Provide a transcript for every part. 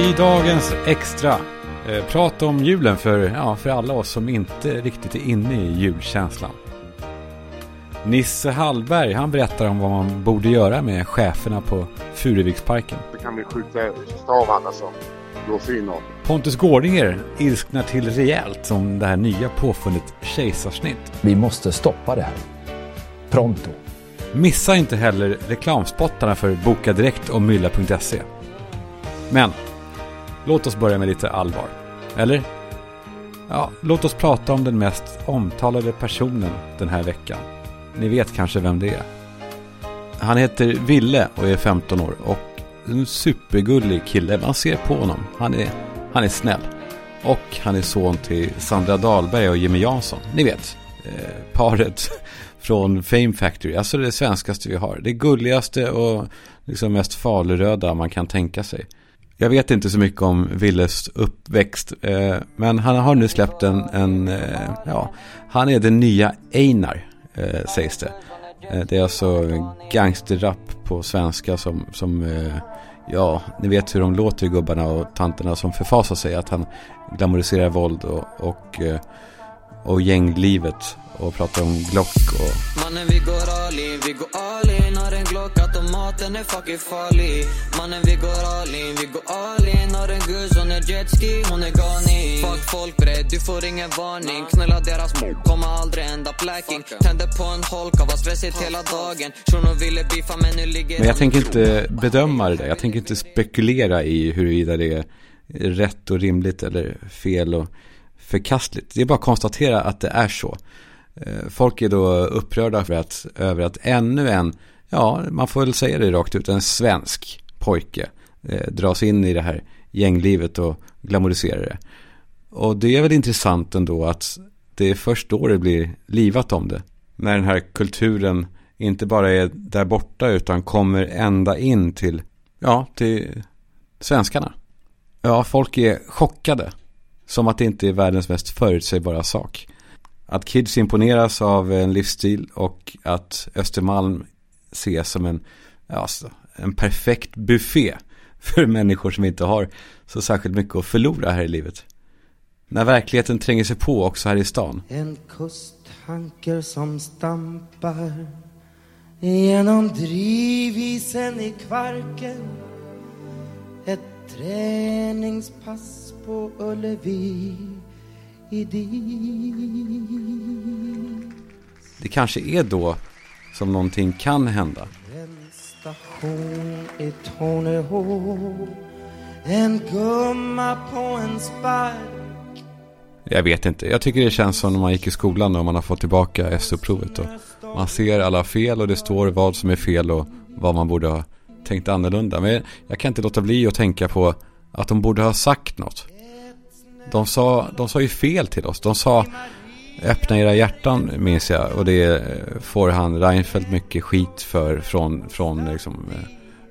I dagens extra eh, prat om julen för, ja, för alla oss som inte riktigt är inne i julkänslan. Nisse Hallberg, han berättar om vad man borde göra med cheferna på Furuviksparken. Då kan vi skjuta av alla som går fin Pontus Gårdinger ilsknar till rejält som det här nya påfundet kejsarsnitt. Vi måste stoppa det här. Pronto. Missa inte heller reklamspottarna för Boka Direkt och Mylla.se. Men låt oss börja med lite allvar. Eller? Ja, låt oss prata om den mest omtalade personen den här veckan. Ni vet kanske vem det är. Han heter Ville och är 15 år och en supergullig kille. Man ser på honom. Han är, han är snäll. Och han är son till Sandra Dahlberg och Jimmy Jansson. Ni vet, eh, paret från Fame Factory. Alltså det svenskaste vi har. Det gulligaste och liksom mest faluröda man kan tänka sig. Jag vet inte så mycket om Willes uppväxt. Eh, men han har nu släppt en, en eh, ja, han är den nya Einar, eh, sägs det. Eh, det är alltså gangsterrap på svenska som, som eh, ja, ni vet hur de låter gubbarna och tanterna som förfasar sig att han glamoriserar våld och, och, eh, och gänglivet och pratar om Glock och... Mannen vi går all in, vi går all in. Har en Glock, automaten är fucking farlig. Mannen vi går all in, vi går all in. Har en gus, hon är jetski, hon är galning. Fuck folk bre, du får ingen varning. Knulla deras mor, kommer aldrig ända blacking Tänder på en holka, var stressigt hela dagen. Shunon ville beefa men nu ligger Men jag tänker inte bedöma det där, jag tänker inte spekulera i huruvida det är rätt och rimligt eller fel och förkastligt. Det är bara att konstatera att det är så. Eh, folk är då upprörda för att, över att ännu en, ja man får väl säga det rakt ut, en svensk pojke eh, dras in i det här gänglivet och glamoriserar det. Och det är väl intressant ändå att det är först då det blir livat om det. När den här kulturen inte bara är där borta utan kommer ända in till, ja, till svenskarna. Ja, folk är chockade. Som att det inte är världens mest förutsägbara sak. Att kids imponeras av en livsstil och att Östermalm ses som en, alltså, en perfekt buffé för människor som inte har så särskilt mycket att förlora här i livet. När verkligheten tränger sig på också här i stan. En kusthanker som stampar genom drivisen i Kvarken Ett träningspass på Ullevi det kanske är då som någonting kan hända. En station i Torneå En gumma på en spark Jag vet inte. Jag tycker det känns som när man gick i skolan och man har fått tillbaka SO-provet. Och man ser alla fel och det står vad som är fel och vad man borde ha tänkt annorlunda. Men jag kan inte låta bli att tänka på att de borde ha sagt något. De sa, de sa ju fel till oss. De sa öppna era hjärtan minns jag. Och det får han Reinfeldt mycket skit för från, från, liksom, eh,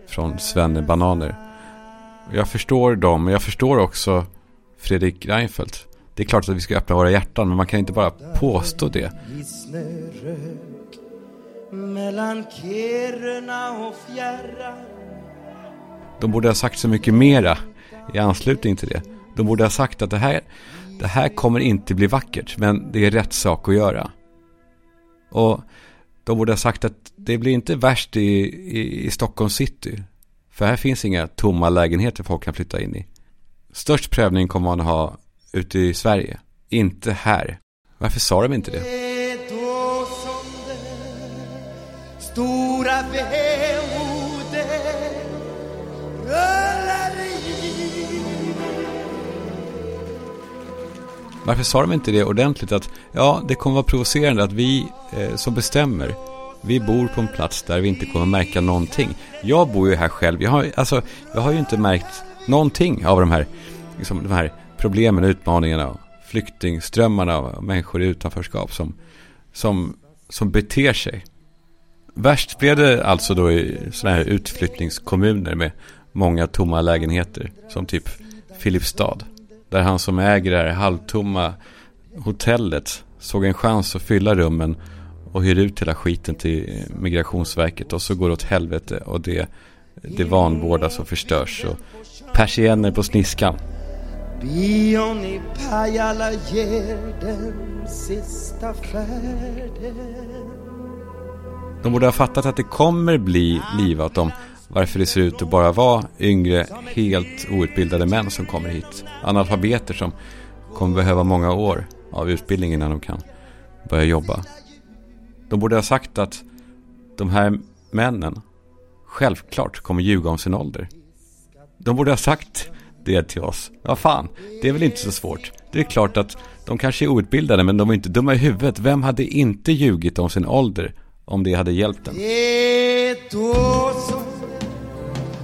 från Svenne Bananer. Jag förstår dem, men jag förstår också Fredrik Reinfeldt. Det är klart att vi ska öppna våra hjärtan, men man kan inte bara påstå det. De borde ha sagt så mycket mera i anslutning till det. De borde ha sagt att det här, det här kommer inte bli vackert, men det är rätt sak att göra. Och de borde ha sagt att det blir inte värst i, i, i Stockholm city. För här finns inga tomma lägenheter folk kan flytta in i. Störst prövning kommer man ha ute i Sverige, inte här. Varför sa de inte det? Stora Varför sa de inte det ordentligt att ja, det kommer vara provocerande att vi eh, som bestämmer vi bor på en plats där vi inte kommer märka någonting. Jag bor ju här själv. Jag har, alltså, jag har ju inte märkt någonting av de här, liksom, de här problemen, utmaningarna, flyktingströmmarna och människor i utanförskap som, som, som beter sig. Värst blev det alltså då i sådana här utflyttningskommuner med många tomma lägenheter. Som typ Filipstad. Där han som äger det här halvtomma hotellet såg en chans att fylla rummen och hyr ut hela skiten till Migrationsverket och så går det åt helvete och det det vanvårdas och förstörs. Och persienner på sniskan. Bion i Pajala ger den sista färden De borde ha fattat att det kommer bli livat om varför det ser ut att bara vara yngre, helt outbildade män som kommer hit. Analfabeter som kommer behöva många år av utbildning innan de kan börja jobba. De borde ha sagt att de här männen självklart kommer ljuga om sin ålder. De borde ha sagt det till oss. Ja, fan, det är väl inte så svårt. Det är klart att de kanske är outbildade, men de är inte dumma i huvudet. Vem hade inte ljugit om sin ålder om det hade hjälpt dem?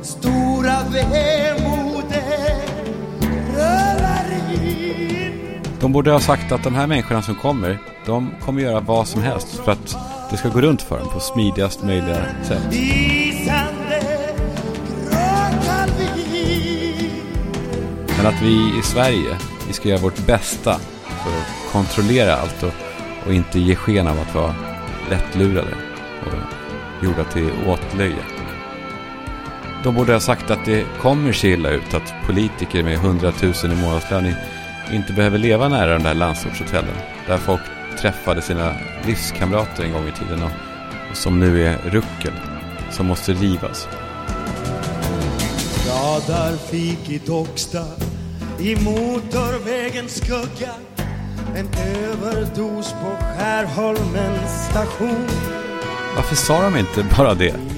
Stora vemodet rullar in De borde ha sagt att de här människorna som kommer, de kommer göra vad som helst för att det ska gå runt för dem på smidigast möjliga sätt. Men att vi i Sverige, vi ska göra vårt bästa för att kontrollera allt och, och inte ge sken av att vara lättlurade och gjorda till åtlöje. De borde ha sagt att det kommer se illa ut att politiker med 100 000 i månadslön inte behöver leva nära de där landsortshotellen där folk träffade sina livskamrater en gång i tiden och, som nu är ruckel som måste rivas. Radar fik i Docksta i motorvägens skugga En överdos på Skärholmens station Varför sa de inte bara det?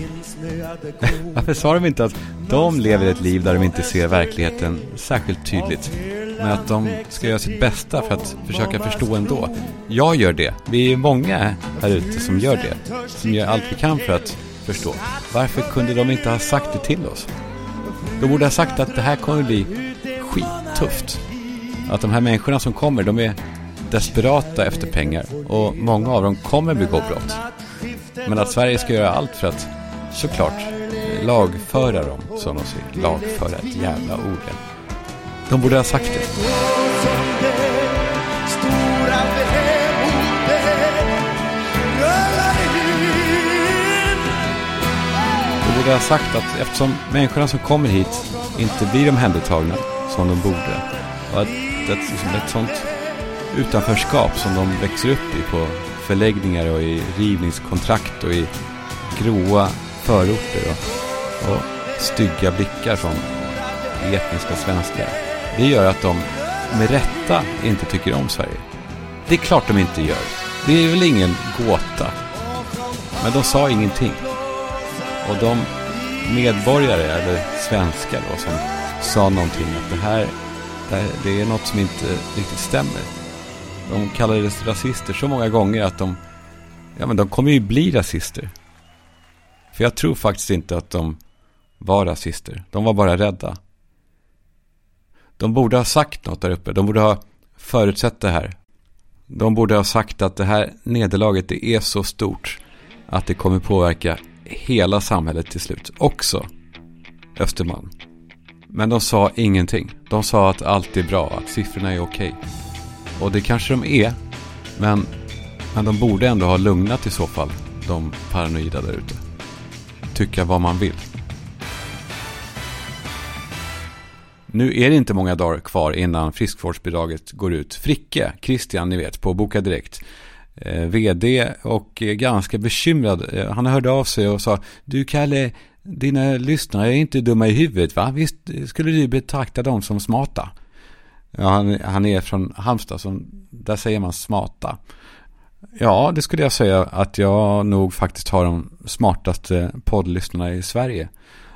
Varför sa de inte att de lever ett liv där de inte ser verkligheten särskilt tydligt? Men att de ska göra sitt bästa för att försöka förstå ändå. Jag gör det. Vi är många här ute som gör det. Som gör allt vi kan för att förstå. Varför kunde de inte ha sagt det till oss? De borde ha sagt att det här kommer bli skittufft. Att de här människorna som kommer, de är desperata efter pengar. Och många av dem kommer begå brott. Men att Sverige ska göra allt för att såklart lagföra dem, som de säger. Lagföra, ett jävla ord. De borde ha sagt det. De borde ha sagt att eftersom människorna som kommer hit inte blir omhändertagna som de borde. Och att ett, liksom ett sånt utanförskap som de växer upp i på förläggningar och i rivningskontrakt och i gråa förorter och, och stygga blickar från etniska svenskar. Det gör att de med rätta inte tycker om Sverige. Det är klart de inte gör. Det är väl ingen gåta. Men de sa ingenting. Och de medborgare, eller svenskar då, som sa någonting att det här, det, här, det är något som inte riktigt stämmer. De kallades rasister så många gånger att de, ja men de kommer ju bli rasister. För jag tror faktiskt inte att de var rasister. De var bara rädda. De borde ha sagt något där uppe. De borde ha förutsett det här. De borde ha sagt att det här nederlaget det är så stort att det kommer påverka hela samhället till slut. Också Östermalm. Men de sa ingenting. De sa att allt är bra, att siffrorna är okej. Och det kanske de är. Men, men de borde ändå ha lugnat i så fall de paranoida där ute. Tycka vad man vill. Nu är det inte många dagar kvar innan friskvårdsbidraget går ut. Fricke, Christian, ni vet, på Boka Direkt. Eh, vd och eh, ganska bekymrad. Eh, han hörde av sig och sa Du Kalle, dina lyssnare är inte dumma i huvudet va? Visst skulle du betrakta dem som smarta? Ja, han, han är från Halmstad, som, där säger man smarta. Ja, det skulle jag säga att jag nog faktiskt har de smartaste poddlyssnarna i Sverige.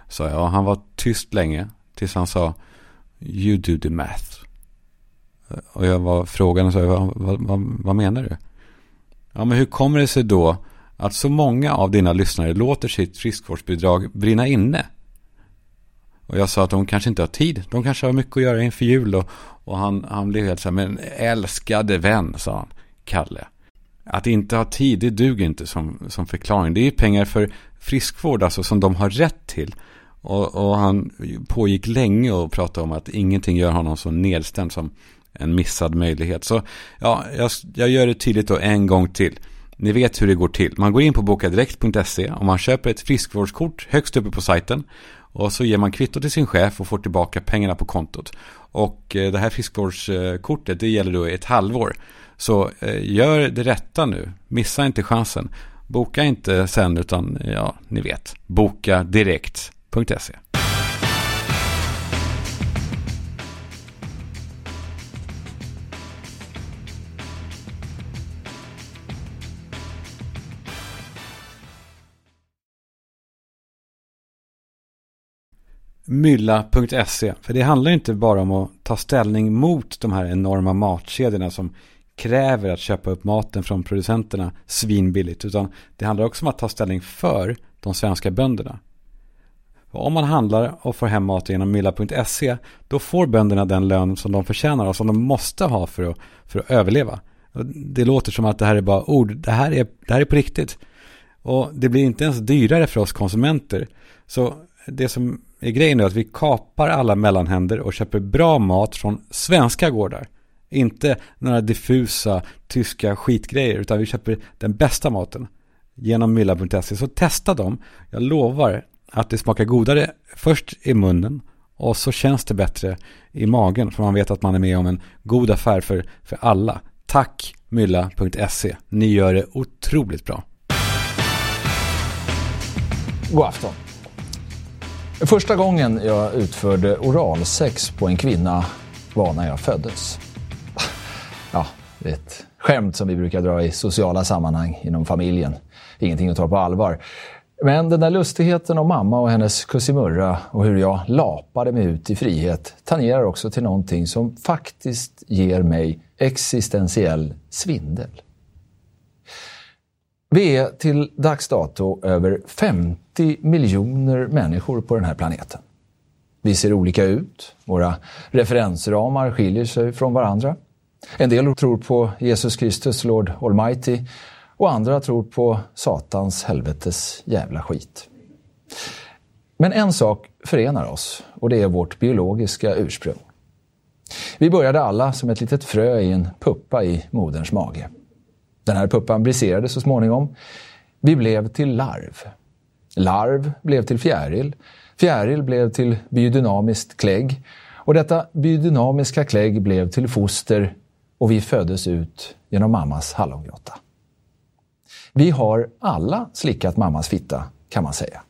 Sa jag. Han var tyst länge tills han sa You do the math. Och jag var frågan och sa vad, vad, vad, vad menar du? Ja, men hur kommer det sig då att så många av dina lyssnare låter sitt friskvårdsbidrag brinna inne? Och jag sa att de kanske inte har tid. De kanske har mycket att göra inför jul. Och, och han, han blev helt så här, men älskade vän, sa han, Kalle. Att inte ha tid, det duger inte som, som förklaring. Det är pengar för friskvård, alltså som de har rätt till. Och, och han pågick länge och pratade om att ingenting gör honom så nedstämd som en missad möjlighet. Så ja, jag, jag gör det tydligt då en gång till. Ni vet hur det går till. Man går in på bokadirekt.se och man köper ett friskvårdskort högst uppe på sajten. Och så ger man kvitto till sin chef och får tillbaka pengarna på kontot. Och eh, det här friskvårdskortet det gäller då i ett halvår. Så eh, gör det rätta nu. Missa inte chansen. Boka inte sen utan ja, ni vet. Boka direkt.se. Mylla.se. För det handlar inte bara om att ta ställning mot de här enorma matkedjorna som kräver att köpa upp maten från producenterna svinbilligt. Utan det handlar också om att ta ställning för de svenska bönderna. Och om man handlar och får hem mat genom mylla.se då får bönderna den lön som de förtjänar och som de måste ha för att, för att överleva. Det låter som att det här är bara ord. Det här är, det här är på riktigt. Och det blir inte ens dyrare för oss konsumenter. Så det som är grejen är att vi kapar alla mellanhänder och köper bra mat från svenska gårdar. Inte några diffusa tyska skitgrejer utan vi köper den bästa maten genom mylla.se. Så testa dem. Jag lovar att det smakar godare först i munnen och så känns det bättre i magen för man vet att man är med om en god affär för, för alla. Tack mylla.se. Ni gör det otroligt bra. God afton. Första gången jag utförde oralsex på en kvinna var när jag föddes. Det är ett skämt som vi brukar dra i sociala sammanhang inom familjen. Ingenting att ta på allvar. Men den där lustigheten om mamma och hennes kussimurra och hur jag lapade mig ut i frihet tangerar också till någonting som faktiskt ger mig existentiell svindel. Vi är till dags dato över 50 miljoner människor på den här planeten. Vi ser olika ut, våra referensramar skiljer sig från varandra. En del tror på Jesus Kristus, Lord Almighty, och andra tror på Satans helvetes jävla skit. Men en sak förenar oss och det är vårt biologiska ursprung. Vi började alla som ett litet frö i en puppa i moderns mage. Den här puppan briserade så småningom. Vi blev till larv. Larv blev till fjäril. Fjäril blev till biodynamiskt klägg. Och detta biodynamiska klägg blev till foster och vi föddes ut genom mammas hallongrotta. Vi har alla slickat mammas fitta, kan man säga.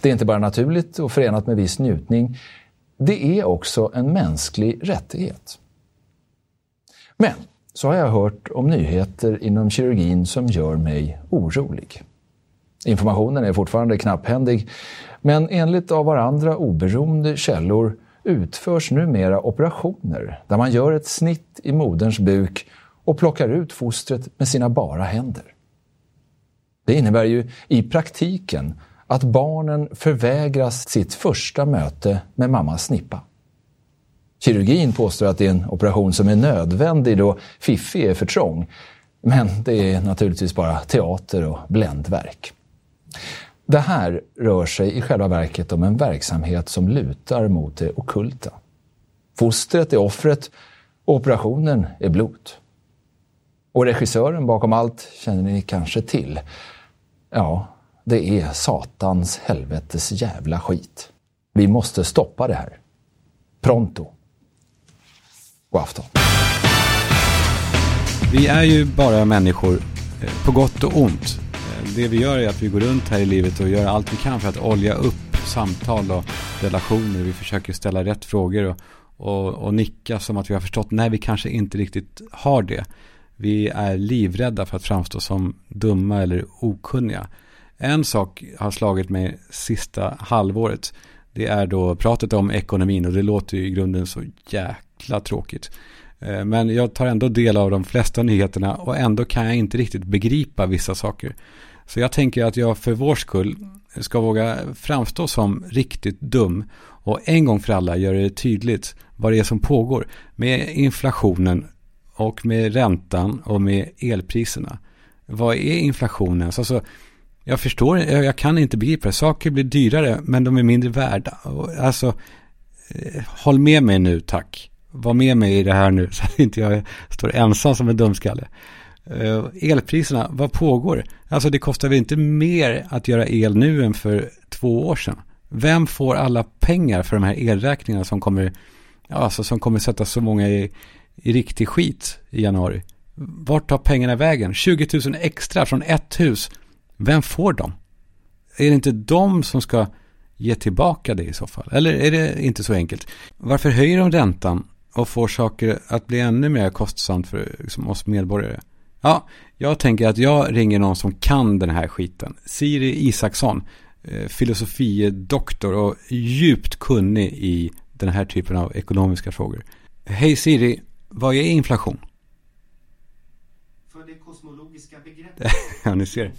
Det är inte bara naturligt och förenat med viss njutning. Det är också en mänsklig rättighet. Men så har jag hört om nyheter inom kirurgin som gör mig orolig. Informationen är fortfarande knapphändig, men enligt av varandra oberoende källor utförs numera operationer där man gör ett snitt i moderns buk och plockar ut fostret med sina bara händer. Det innebär ju i praktiken att barnen förvägras sitt första möte med mammas snippa. Kirurgin påstår att det är en operation som är nödvändig då Fiffi är för trång. Men det är naturligtvis bara teater och bländverk. Det här rör sig i själva verket om en verksamhet som lutar mot det okulta. Fostret är offret och operationen är blot. Och regissören bakom allt känner ni kanske till. Ja, det är satans helvetes jävla skit. Vi måste stoppa det här. Pronto. God afton. Vi är ju bara människor eh, på gott och ont. Det vi gör är att vi går runt här i livet och gör allt vi kan för att olja upp samtal och relationer. Vi försöker ställa rätt frågor och, och, och nicka som att vi har förstått när vi kanske inte riktigt har det. Vi är livrädda för att framstå som dumma eller okunniga. En sak har slagit mig sista halvåret. Det är då pratet om ekonomin och det låter ju i grunden så jäkla tråkigt. Eh, men jag tar ändå del av de flesta nyheterna och ändå kan jag inte riktigt begripa vissa saker. Så jag tänker att jag för vår skull ska våga framstå som riktigt dum och en gång för alla göra det tydligt vad det är som pågår med inflationen och med räntan och med elpriserna. Vad är inflationen? Alltså, jag förstår, jag kan inte begripa det. Saker blir dyrare men de är mindre värda. Alltså, eh, håll med mig nu tack. Var med mig i det här nu så att inte jag står ensam som en dumskalle. Eh, elpriserna, vad pågår? Alltså det kostar väl inte mer att göra el nu än för två år sedan? Vem får alla pengar för de här elräkningarna som kommer, alltså som kommer sätta så många i, i riktig skit i januari? Vart tar pengarna vägen? 20 000 extra från ett hus. Vem får dem? Är det inte de som ska ge tillbaka det i så fall? Eller är det inte så enkelt? Varför höjer de räntan och får saker att bli ännu mer kostsamt för liksom, oss medborgare? Ja, jag tänker att jag ringer någon som kan den här skiten. Siri Isaksson, eh, filosofidoktor och djupt kunnig i den här typen av ekonomiska frågor. Hej Siri, vad är inflation? För det kosmologiska begreppet. ja, ni ser.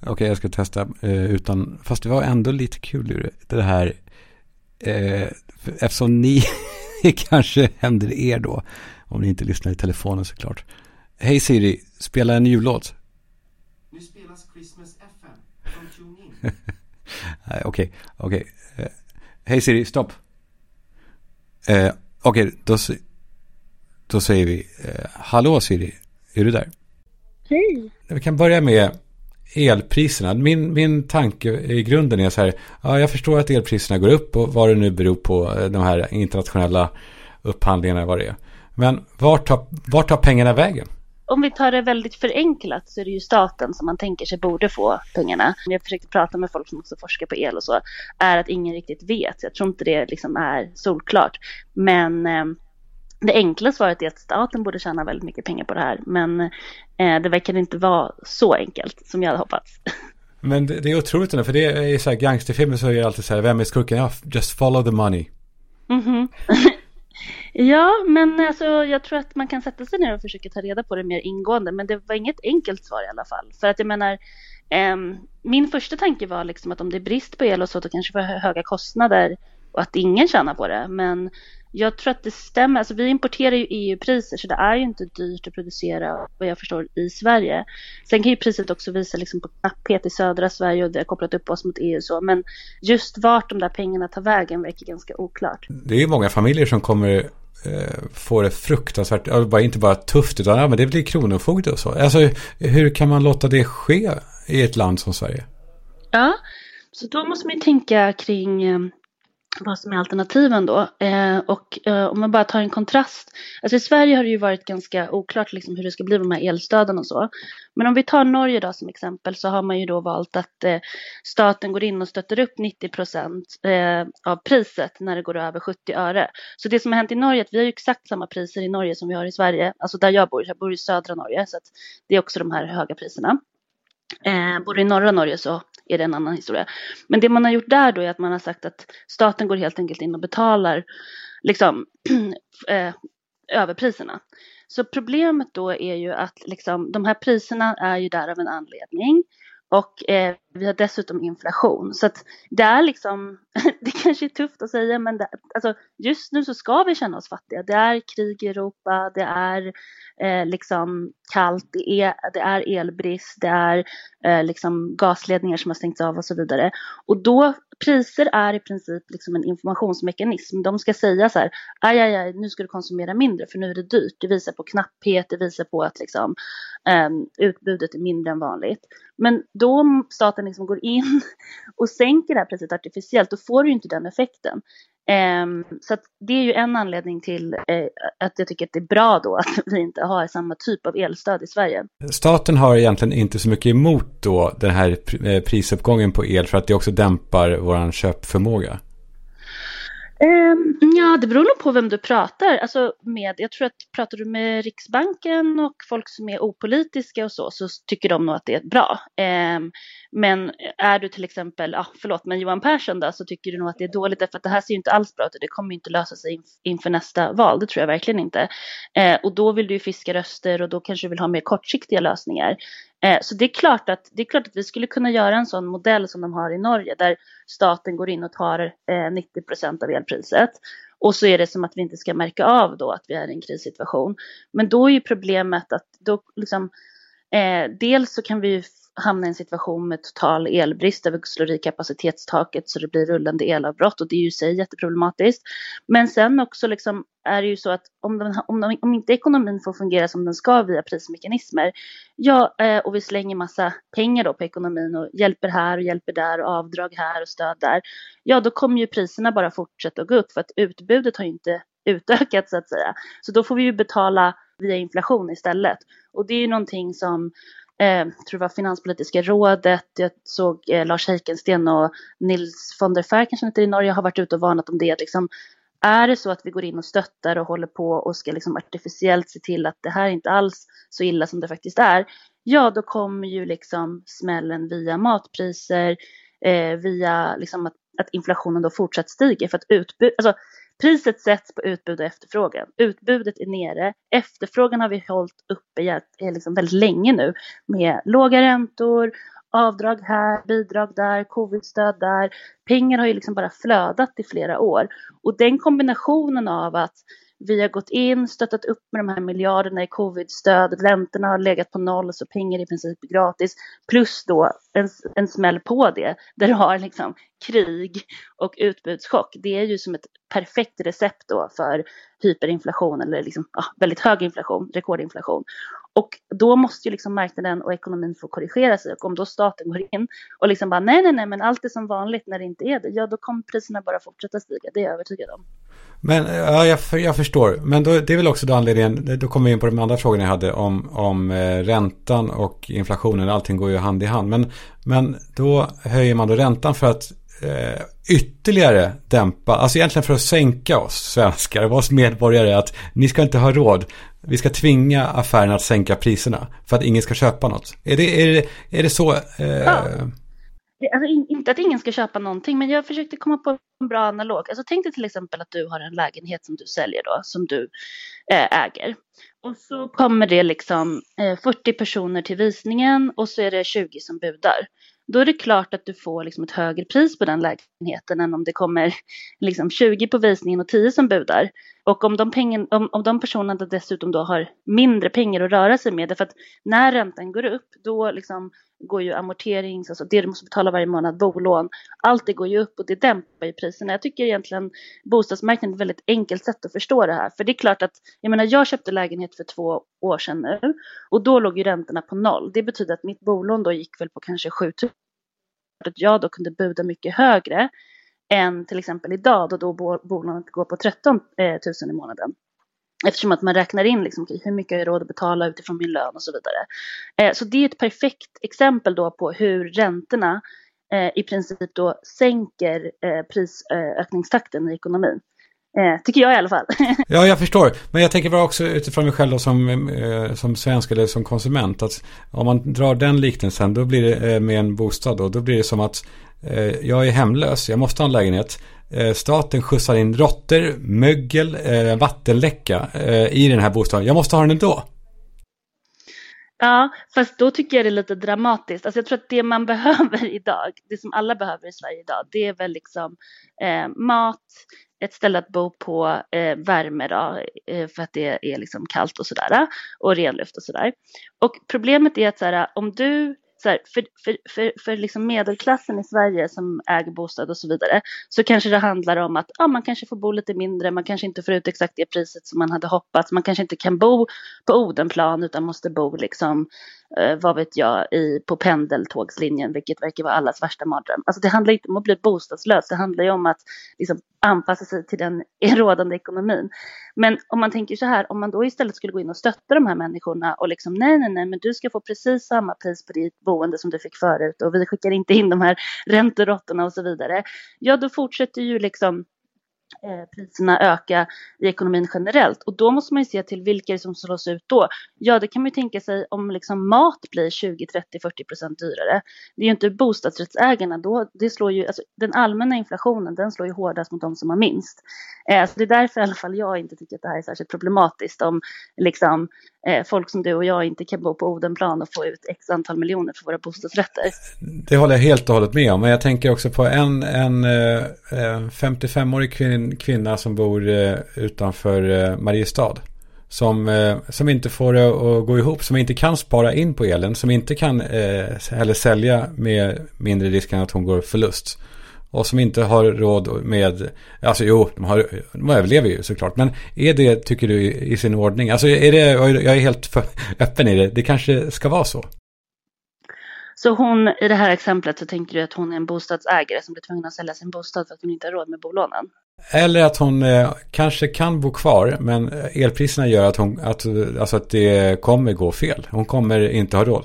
Okej, okay, jag ska testa eh, utan, fast det var ändå lite kul ur det här. Eh, eftersom ni kanske händer er då, om ni inte lyssnar i telefonen såklart. Hej Siri, spela en jullåt. Nu spelas Christmas FM från TuneIn. Okej, okej. Okay, okay. eh, Hej Siri, stopp. Eh, okej, okay, då, då säger vi, eh, hallå Siri, är du där? Hej. Vi kan börja med elpriserna. Min, min tanke i grunden är så här. Ja, jag förstår att elpriserna går upp och vad det nu beror på de här internationella upphandlingarna vad det är. Men vart tar, vart tar pengarna vägen? Om vi tar det väldigt förenklat så är det ju staten som man tänker sig borde få pengarna. Jag försökte prata med folk som också forskar på el och så, är att ingen riktigt vet. Jag tror inte det liksom är solklart. Men eh, det enkla svaret är att staten borde tjäna väldigt mycket pengar på det här. Men eh, det verkar inte vara så enkelt som jag hade hoppats. Men det, det är otroligt ändå, för det är så här gangsterfilmer så är det alltid så här, vem är skurken? Ja, just follow the money. Mm -hmm. ja, men alltså jag tror att man kan sätta sig ner och försöka ta reda på det mer ingående. Men det var inget enkelt svar i alla fall. För att jag menar, eh, min första tanke var liksom att om det är brist på el och så, då kanske vi har höga kostnader och att ingen tjänar på det. Men jag tror att det stämmer. Alltså, vi importerar ju EU-priser så det är ju inte dyrt att producera vad jag förstår i Sverige. Sen kan ju priset också visa liksom på knapphet i södra Sverige och det har kopplat upp oss mot EU så. Men just vart de där pengarna tar vägen verkar ganska oklart. Det är ju många familjer som kommer eh, det fruktansvärt, inte bara tufft utan ja, men det blir kronofogde och så. Alltså hur kan man låta det ske i ett land som Sverige? Ja, så då måste man ju tänka kring eh, vad som är alternativen då. Eh, och eh, om man bara tar en kontrast. Alltså i Sverige har det ju varit ganska oklart liksom hur det ska bli med de här elstöden och så. Men om vi tar Norge då som exempel så har man ju då valt att eh, staten går in och stöttar upp 90 procent eh, av priset när det går över 70 öre. Så det som har hänt i Norge är att vi har ju exakt samma priser i Norge som vi har i Sverige. Alltså där jag bor, jag bor i södra Norge så att det är också de här höga priserna. Eh, bor du i norra Norge så är det en annan historia. Men det man har gjort där då är att man har sagt att staten går helt enkelt in och betalar liksom eh, överpriserna. Så problemet då är ju att liksom, de här priserna är ju där av en anledning. Och eh, vi har dessutom inflation. Så att det är liksom, det kanske är tufft att säga men det, alltså, just nu så ska vi känna oss fattiga. Det är krig i Europa, det är eh, liksom kallt, det är, det är elbrist, det är eh, liksom gasledningar som har stängts av och så vidare. Och då, priser är i princip liksom en informationsmekanism. De ska säga så här, aj, aj, aj, nu ska du konsumera mindre för nu är det dyrt. Det visar på knapphet, det visar på att liksom, eh, utbudet är mindre än vanligt. Men då om staten liksom går in och sänker det här priset artificiellt, då får du ju inte den effekten. Ehm, så det är ju en anledning till eh, att jag tycker att det är bra då att vi inte har samma typ av elstöd i Sverige. Staten har egentligen inte så mycket emot då den här eh, prisuppgången på el för att det också dämpar vår köpförmåga. Um, ja, det beror nog på vem du pratar alltså med. Jag tror att pratar du med Riksbanken och folk som är opolitiska och så, så tycker de nog att det är bra. Um, men är du till exempel, ja, förlåt, men Johan Persson då, så tycker du nog att det är dåligt därför att det här ser ju inte alls bra ut och det kommer ju inte lösa sig inför nästa val, det tror jag verkligen inte. Uh, och då vill du ju fiska röster och då kanske du vill ha mer kortsiktiga lösningar. Eh, så det är, klart att, det är klart att vi skulle kunna göra en sån modell som de har i Norge där staten går in och tar eh, 90 procent av elpriset. Och så är det som att vi inte ska märka av då att vi är i en krissituation. Men då är ju problemet att då liksom, Eh, dels så kan vi hamna i en situation med total elbrist där vi slår i kapacitetstaket så det blir rullande elavbrott och det är ju i sig jätteproblematiskt. Men sen också liksom är det ju så att om, de, om, de, om inte ekonomin får fungera som den ska via prismekanismer, ja, eh, och vi slänger massa pengar då på ekonomin och hjälper här och hjälper där och avdrag här och stöd där, ja, då kommer ju priserna bara fortsätta att gå upp för att utbudet har ju inte utökat så att säga. Så då får vi ju betala via inflation istället. Och det är ju någonting som eh, tror det var Finanspolitiska rådet, jag såg eh, Lars Heikensten och Nils von der Fär kanske inte i Norge har varit ute och varnat om det. Liksom, är det så att vi går in och stöttar och håller på och ska liksom artificiellt se till att det här är inte alls så illa som det faktiskt är, ja då kommer ju liksom smällen via matpriser, eh, via liksom att, att inflationen då fortsatt stiger för att utbud, alltså Priset sätts på utbud och efterfrågan. Utbudet är nere. Efterfrågan har vi hållit uppe liksom väldigt länge nu med låga räntor, avdrag här, bidrag där, covidstöd där. Pengar har ju liksom bara flödat i flera år. Och den kombinationen av att vi har gått in, stöttat upp med de här miljarderna i covidstöd, räntorna har legat på noll så pengar är i princip gratis. Plus då en, en smäll på det där du har liksom krig och utbudschock. Det är ju som ett perfekt recept då för hyperinflation eller liksom, ja, väldigt hög inflation, rekordinflation. Och då måste ju liksom marknaden och ekonomin få korrigera sig och om då staten går in och liksom bara nej, nej, nej, men allt är som vanligt när det inte är det, ja då kommer priserna bara fortsätta stiga, det är jag övertygad om. Men ja, jag, jag förstår. Men då, det är väl också då anledningen, då kommer vi in på de andra frågorna jag hade om, om eh, räntan och inflationen. Allting går ju hand i hand. Men, men då höjer man då räntan för att eh, ytterligare dämpa, alltså egentligen för att sänka oss svenskar och oss medborgare att ni ska inte ha råd. Vi ska tvinga affärerna att sänka priserna för att ingen ska köpa något. Är det, är det, är det så? Eh, ja. Alltså, inte att ingen ska köpa någonting, men jag försökte komma på en bra analog. Alltså, tänk dig till exempel att du har en lägenhet som du säljer då, som du eh, äger. Och så kommer det liksom eh, 40 personer till visningen och så är det 20 som budar. Då är det klart att du får liksom ett högre pris på den lägenheten än om det kommer liksom 20 på visningen och 10 som budar. Och om de, pengen, om, om de personerna dessutom då har mindre pengar att röra sig med, för att när räntan går upp, då liksom går ju amorterings, alltså det du måste betala varje månad, bolån, allt det går ju upp och det dämpar ju priserna. Jag tycker egentligen bostadsmarknaden är ett väldigt enkelt sätt att förstå det här. För det är klart att, jag menar jag köpte lägenhet för två år sedan nu och då låg ju räntorna på noll. Det betyder att mitt bolån då gick väl på kanske 7000 Att jag då kunde buda mycket högre än till exempel idag då, då bolånet går på 13 000 eh, i månaden. Eftersom att man räknar in liksom, hur mycket jag har råd att betala utifrån min lön och så vidare. Eh, så det är ett perfekt exempel då på hur räntorna eh, i princip då sänker prisökningstakten i ekonomin. Tycker jag i alla fall. ja, jag förstår. Men jag tänker bara också utifrån mig själv som, som svensk eller som konsument. Att om man drar den liknelsen, då blir det med en bostad då. Då blir det som att Eh, jag är hemlös, jag måste ha en lägenhet. Eh, staten skjutsar in råttor, mögel, eh, vattenläcka i den här bostaden. Jag måste ha den ändå. Ja, fast då tycker jag det är lite dramatiskt. Alltså jag tror att det man behöver idag, det som alla behöver i Sverige idag, det är väl liksom eh, mat, ett ställe att bo på, eh, värme då, eh, för att det är liksom kallt och sådär, och ren luft och sådär. Och problemet är att så här, om du så här, för, för, för, för liksom medelklassen i Sverige som äger bostad och så vidare så kanske det handlar om att ja, man kanske får bo lite mindre, man kanske inte får ut exakt det priset som man hade hoppats, man kanske inte kan bo på Odenplan utan måste bo liksom, eh, vad vet jag, i, på pendeltågslinjen, vilket verkar vara allas värsta mardröm. Alltså det handlar inte om att bli bostadslös, det handlar ju om att liksom, anpassa sig till den rådande ekonomin. Men om man tänker så här, om man då istället skulle gå in och stötta de här människorna och liksom nej, nej, nej, men du ska få precis samma pris på ditt boende som du fick förut och vi skickar inte in de här ränteråttorna och så vidare. Ja, då fortsätter ju liksom Eh, priserna öka i ekonomin generellt. Och då måste man ju se till vilka som slås ut då. Ja, det kan man ju tänka sig om liksom mat blir 20, 30, 40 procent dyrare. Det är ju inte bostadsrättsägarna då. Det slår ju, alltså, den allmänna inflationen, den slår ju hårdast mot de som har minst. Eh, så det är därför i alla fall jag inte tycker att det här är särskilt problematiskt om liksom eh, folk som du och jag inte kan bo på Odenplan och få ut x antal miljoner för våra bostadsrätter. Det håller jag helt och hållet med om. Men jag tänker också på en, en eh, eh 55-årig kvinna en kvinna som bor eh, utanför eh, Mariestad. som, eh, som inte får det att gå ihop, som inte kan spara in på elen, som inte kan eh, heller sälja med mindre risk än att hon går förlust. Och som inte har råd med, alltså jo, de, har, de överlever ju såklart. Men är det, tycker du, i sin ordning? Alltså är det, jag är helt för, öppen i det, det kanske ska vara så. Så hon, i det här exemplet så tänker du att hon är en bostadsägare som blir tvungen att sälja sin bostad för att hon inte har råd med bolånen? Eller att hon eh, kanske kan bo kvar men eh, elpriserna gör att, hon, att, alltså att det kommer gå fel. Hon kommer inte ha råd.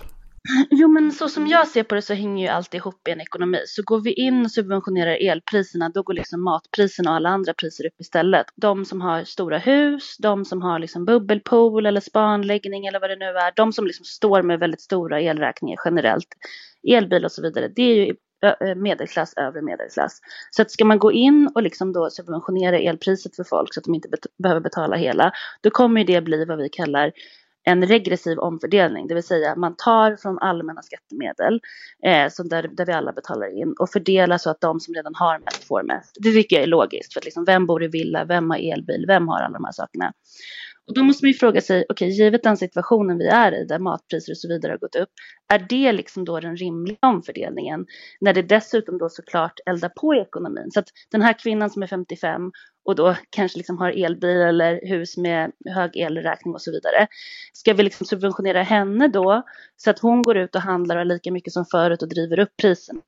Jo, men så som jag ser på det så hänger ju allt ihop i en ekonomi. Så går vi in och subventionerar elpriserna, då går liksom matpriserna och alla andra priser upp istället. De som har stora hus, de som har liksom bubbelpool eller spanläggning eller vad det nu är, de som liksom står med väldigt stora elräkningar generellt, elbil och så vidare, det är ju medelklass, övre medelklass. Så att ska man gå in och liksom då subventionera elpriset för folk så att de inte bet behöver betala hela, då kommer det bli vad vi kallar en regressiv omfördelning, det vill säga man tar från allmänna skattemedel eh, som där, där vi alla betalar in och fördelar så att de som redan har mest får mest. Det tycker jag är logiskt, för att liksom, vem bor i villa, vem har elbil, vem har alla de här sakerna? Och då måste man ju fråga sig, okej, okay, givet den situationen vi är i, där matpriser och så vidare har gått upp, är det liksom då den rimliga omfördelningen? När det dessutom då såklart eldar på ekonomin. Så att den här kvinnan som är 55 och då kanske liksom har elbil eller hus med hög elräkning och så vidare. Ska vi liksom subventionera henne då så att hon går ut och handlar lika mycket som förut och driver upp priserna?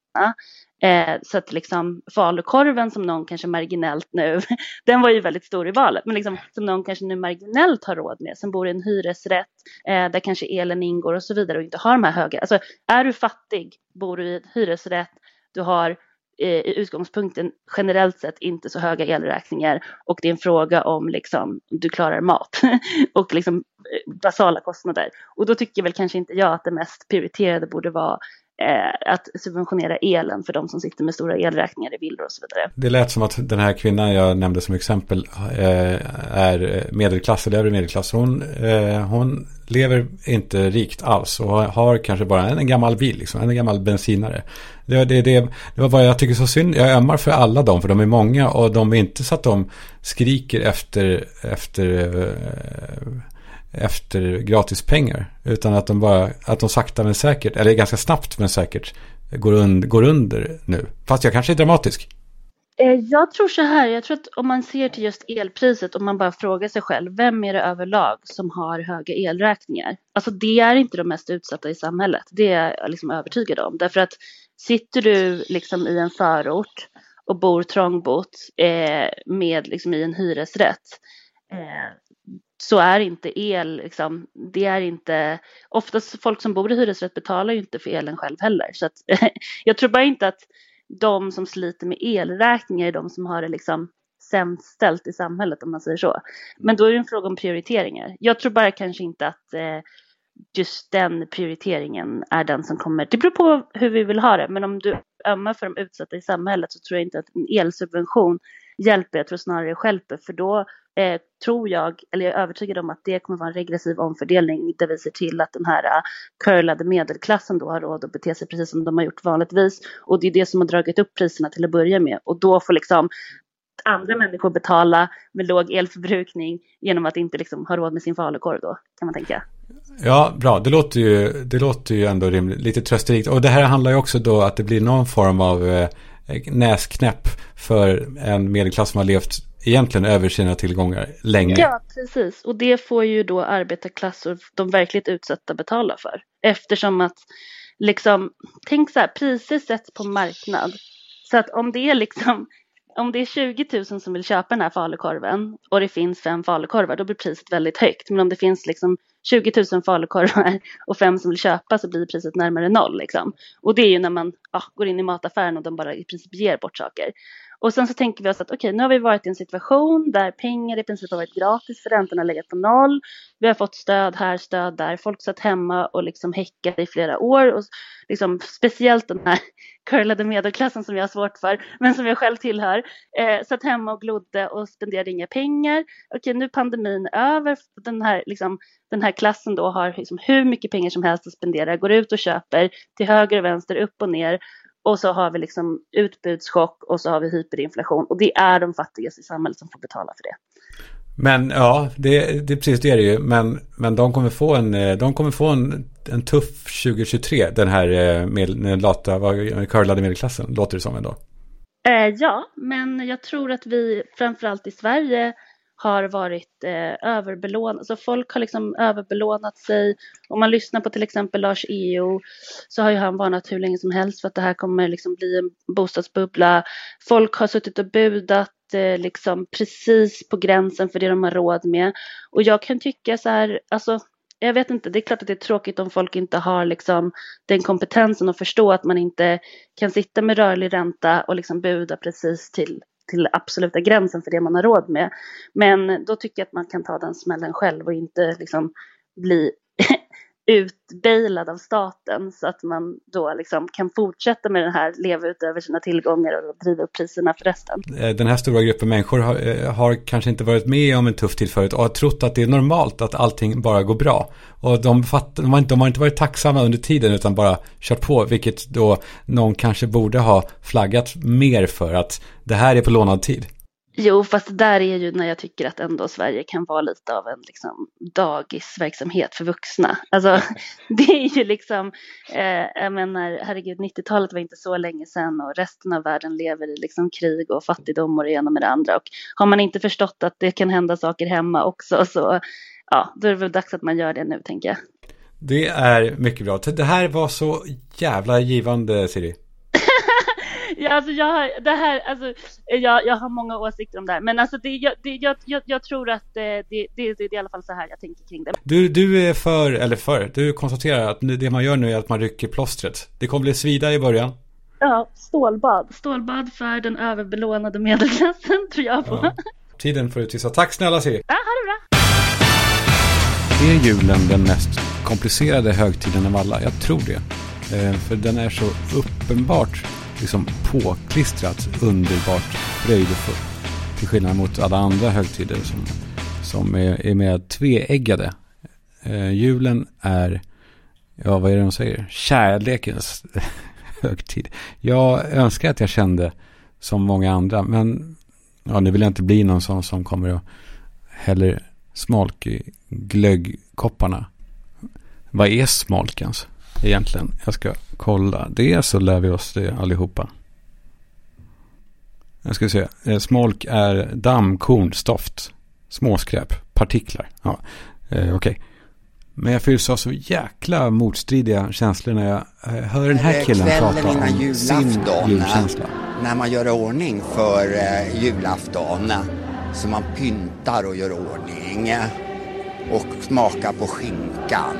Eh, så att liksom falukorven som någon kanske marginellt nu, den var ju väldigt stor i valet, men liksom som någon kanske nu marginellt har råd med, som bor i en hyresrätt eh, där kanske elen ingår och så vidare och inte har de här höga, alltså är du fattig, bor du i en hyresrätt, du har i utgångspunkten generellt sett inte så höga elräkningar och det är en fråga om liksom du klarar mat och liksom eh, basala kostnader. Och då tycker väl kanske inte jag att det mest prioriterade borde vara eh, att subventionera elen för de som sitter med stora elräkningar i villor och så vidare. Det lät som att den här kvinnan jag nämnde som exempel eh, är medelklass eller övre medelklass. Hon, eh, hon lever inte rikt alls och har kanske bara en, gammal bil, liksom, en gammal bensinare. Det, det, det, det var vad jag tycker så synd. Jag ömmar för alla dem, för de är många och de är inte så att de skriker efter, efter eh, efter gratispengar. Utan att de bara, att de sakta men säkert, eller ganska snabbt men säkert, går, und, går under nu. Fast jag kanske är dramatisk. Eh, jag tror så här, jag tror att om man ser till just elpriset och man bara frågar sig själv, vem är det överlag som har höga elräkningar? Alltså det är inte de mest utsatta i samhället, det är jag liksom övertygad om. Därför att sitter du liksom i en förort och bor trångbott eh, med liksom i en hyresrätt eh, så är inte el, liksom, det är inte, oftast folk som bor i hyresrätt betalar ju inte för elen själv heller. Så att, jag tror bara inte att de som sliter med elräkningar är de som har det liksom sämst ställt i samhället om man säger så. Men då är det en fråga om prioriteringar. Jag tror bara kanske inte att eh, just den prioriteringen är den som kommer, det beror på hur vi vill ha det, men om du ömmar för de utsatta i samhället så tror jag inte att en elsubvention hjälper, jag tror snarare skälper, för då eh, tror jag, eller jag är övertygad om att det kommer vara en regressiv omfördelning där vi ser till att den här eh, curlade medelklassen då har råd att bete sig precis som de har gjort vanligtvis. Och det är det som har dragit upp priserna till att börja med. Och då får liksom andra människor betala med låg elförbrukning genom att inte liksom ha råd med sin falukorv då, kan man tänka. Ja, bra. Det låter ju, det låter ju ändå rimligt, lite trösterikt. Och det här handlar ju också då att det blir någon form av eh, Eh, näsknäpp för en medelklass som har levt egentligen över sina tillgångar länge. Ja, precis. Och det får ju då arbetarklass och de verkligt utsatta betala för. Eftersom att, liksom, tänk så här, priser sätts på marknad. Så att om det är liksom, om det är 20 000 som vill köpa den här falukorven och det finns fem falukorvar, då blir priset väldigt högt. Men om det finns liksom 20 000 falukorvar och fem som vill köpa så blir priset närmare noll. Liksom. Och det är ju när man ja, går in i mataffären och de bara i princip ger bort saker. Och sen så tänker vi oss att okej, okay, nu har vi varit i en situation där pengar i princip har varit gratis för räntorna har legat på noll. Vi har fått stöd här, stöd där. Folk satt hemma och liksom häckade i flera år. Och liksom, speciellt den här curlade medelklassen som jag har svårt för, men som jag själv tillhör, eh, satt hemma och glodde och spenderade inga pengar. Okej, nu är pandemin över. Den här, liksom, den här klassen då har liksom hur mycket pengar som helst att spendera, går ut och köper till höger och vänster, upp och ner och så har vi liksom utbudschock och så har vi hyperinflation. Och det är de fattigaste i samhället som får betala för det. Men ja, det, det precis det är det ju. Men, men de kommer få en, eh, de kommer få en, en tuff 2023. Den här eh, med, med lata, vad- curlade medelklassen, låter det som ändå. Eh, ja, men jag tror att vi framförallt i Sverige har varit eh, överbelånade. Alltså folk har liksom överbelånat sig. Om man lyssnar på till exempel Lars EO så har ju han varnat hur länge som helst för att det här kommer liksom bli en bostadsbubbla. Folk har suttit och budat eh, liksom precis på gränsen för det de har råd med. Och jag kan tycka så här, alltså jag vet inte, det är klart att det är tråkigt om folk inte har liksom den kompetensen att förstå att man inte kan sitta med rörlig ränta och liksom buda precis till, till absoluta gränsen för det man har råd med. Men då tycker jag att man kan ta den smällen själv och inte liksom bli utbailad av staten så att man då liksom kan fortsätta med den här, leva ut över sina tillgångar och driva upp priserna för resten. Eh, den här stora gruppen människor har, eh, har kanske inte varit med om en tuff tid förut och har trott att det är normalt att allting bara går bra. Och de, fatt, de, har inte, de har inte varit tacksamma under tiden utan bara kört på, vilket då någon kanske borde ha flaggat mer för att det här är på lånad tid. Jo, fast det där är ju när jag tycker att ändå Sverige kan vara lite av en liksom, dagisverksamhet för vuxna. Alltså, det är ju liksom, eh, jag menar, herregud, 90-talet var inte så länge sedan och resten av världen lever i liksom krig och fattigdom och det ena med det andra. Och har man inte förstått att det kan hända saker hemma också så, ja, då är det väl dags att man gör det nu, tänker jag. Det är mycket bra. Det här var så jävla givande, Siri. Ja, alltså jag har, det här, alltså, jag, jag har många åsikter om det här, men alltså det, jag, det, jag, jag, jag tror att eh, det, det, det, det är i alla fall så här jag tänker kring det. Du, du är för, eller för, du konstaterar att nu- det man gör nu är att man rycker plåstret. Det kommer bli svida i början. Ja, stålbad. Stålbad för den överbelånade medelklassen tror jag på. Ja. Tiden får utvisa. Tack snälla Siri. Ja, ha det bra. Är julen den mest komplicerade högtiden av alla? Jag tror det. Eh, för den är så uppenbart liksom påklistrat underbart fröjdefullt Till skillnad mot alla andra högtider som, som är, är mer tveeggade. Eh, julen är, ja vad är det de säger? Kärlekens högtid. Jag önskar att jag kände som många andra. Men ja, nu vill jag inte bli någon sån som kommer och häller smolk i glöggkopparna. Vad är smolk ens egentligen? Jag ska kolla. Det så lär vi oss det allihopa. Jag ska se. Eh, Smolk är dammkorn, stoft, småskräp, partiklar. Ja, eh, okej. Men jag fylls av så jäkla motstridiga känslor när jag eh, hör den här killen prata innan om sin julkänsla. när man gör ordning för eh, julafton. Så man pyntar och gör ordning och smakar på skinkan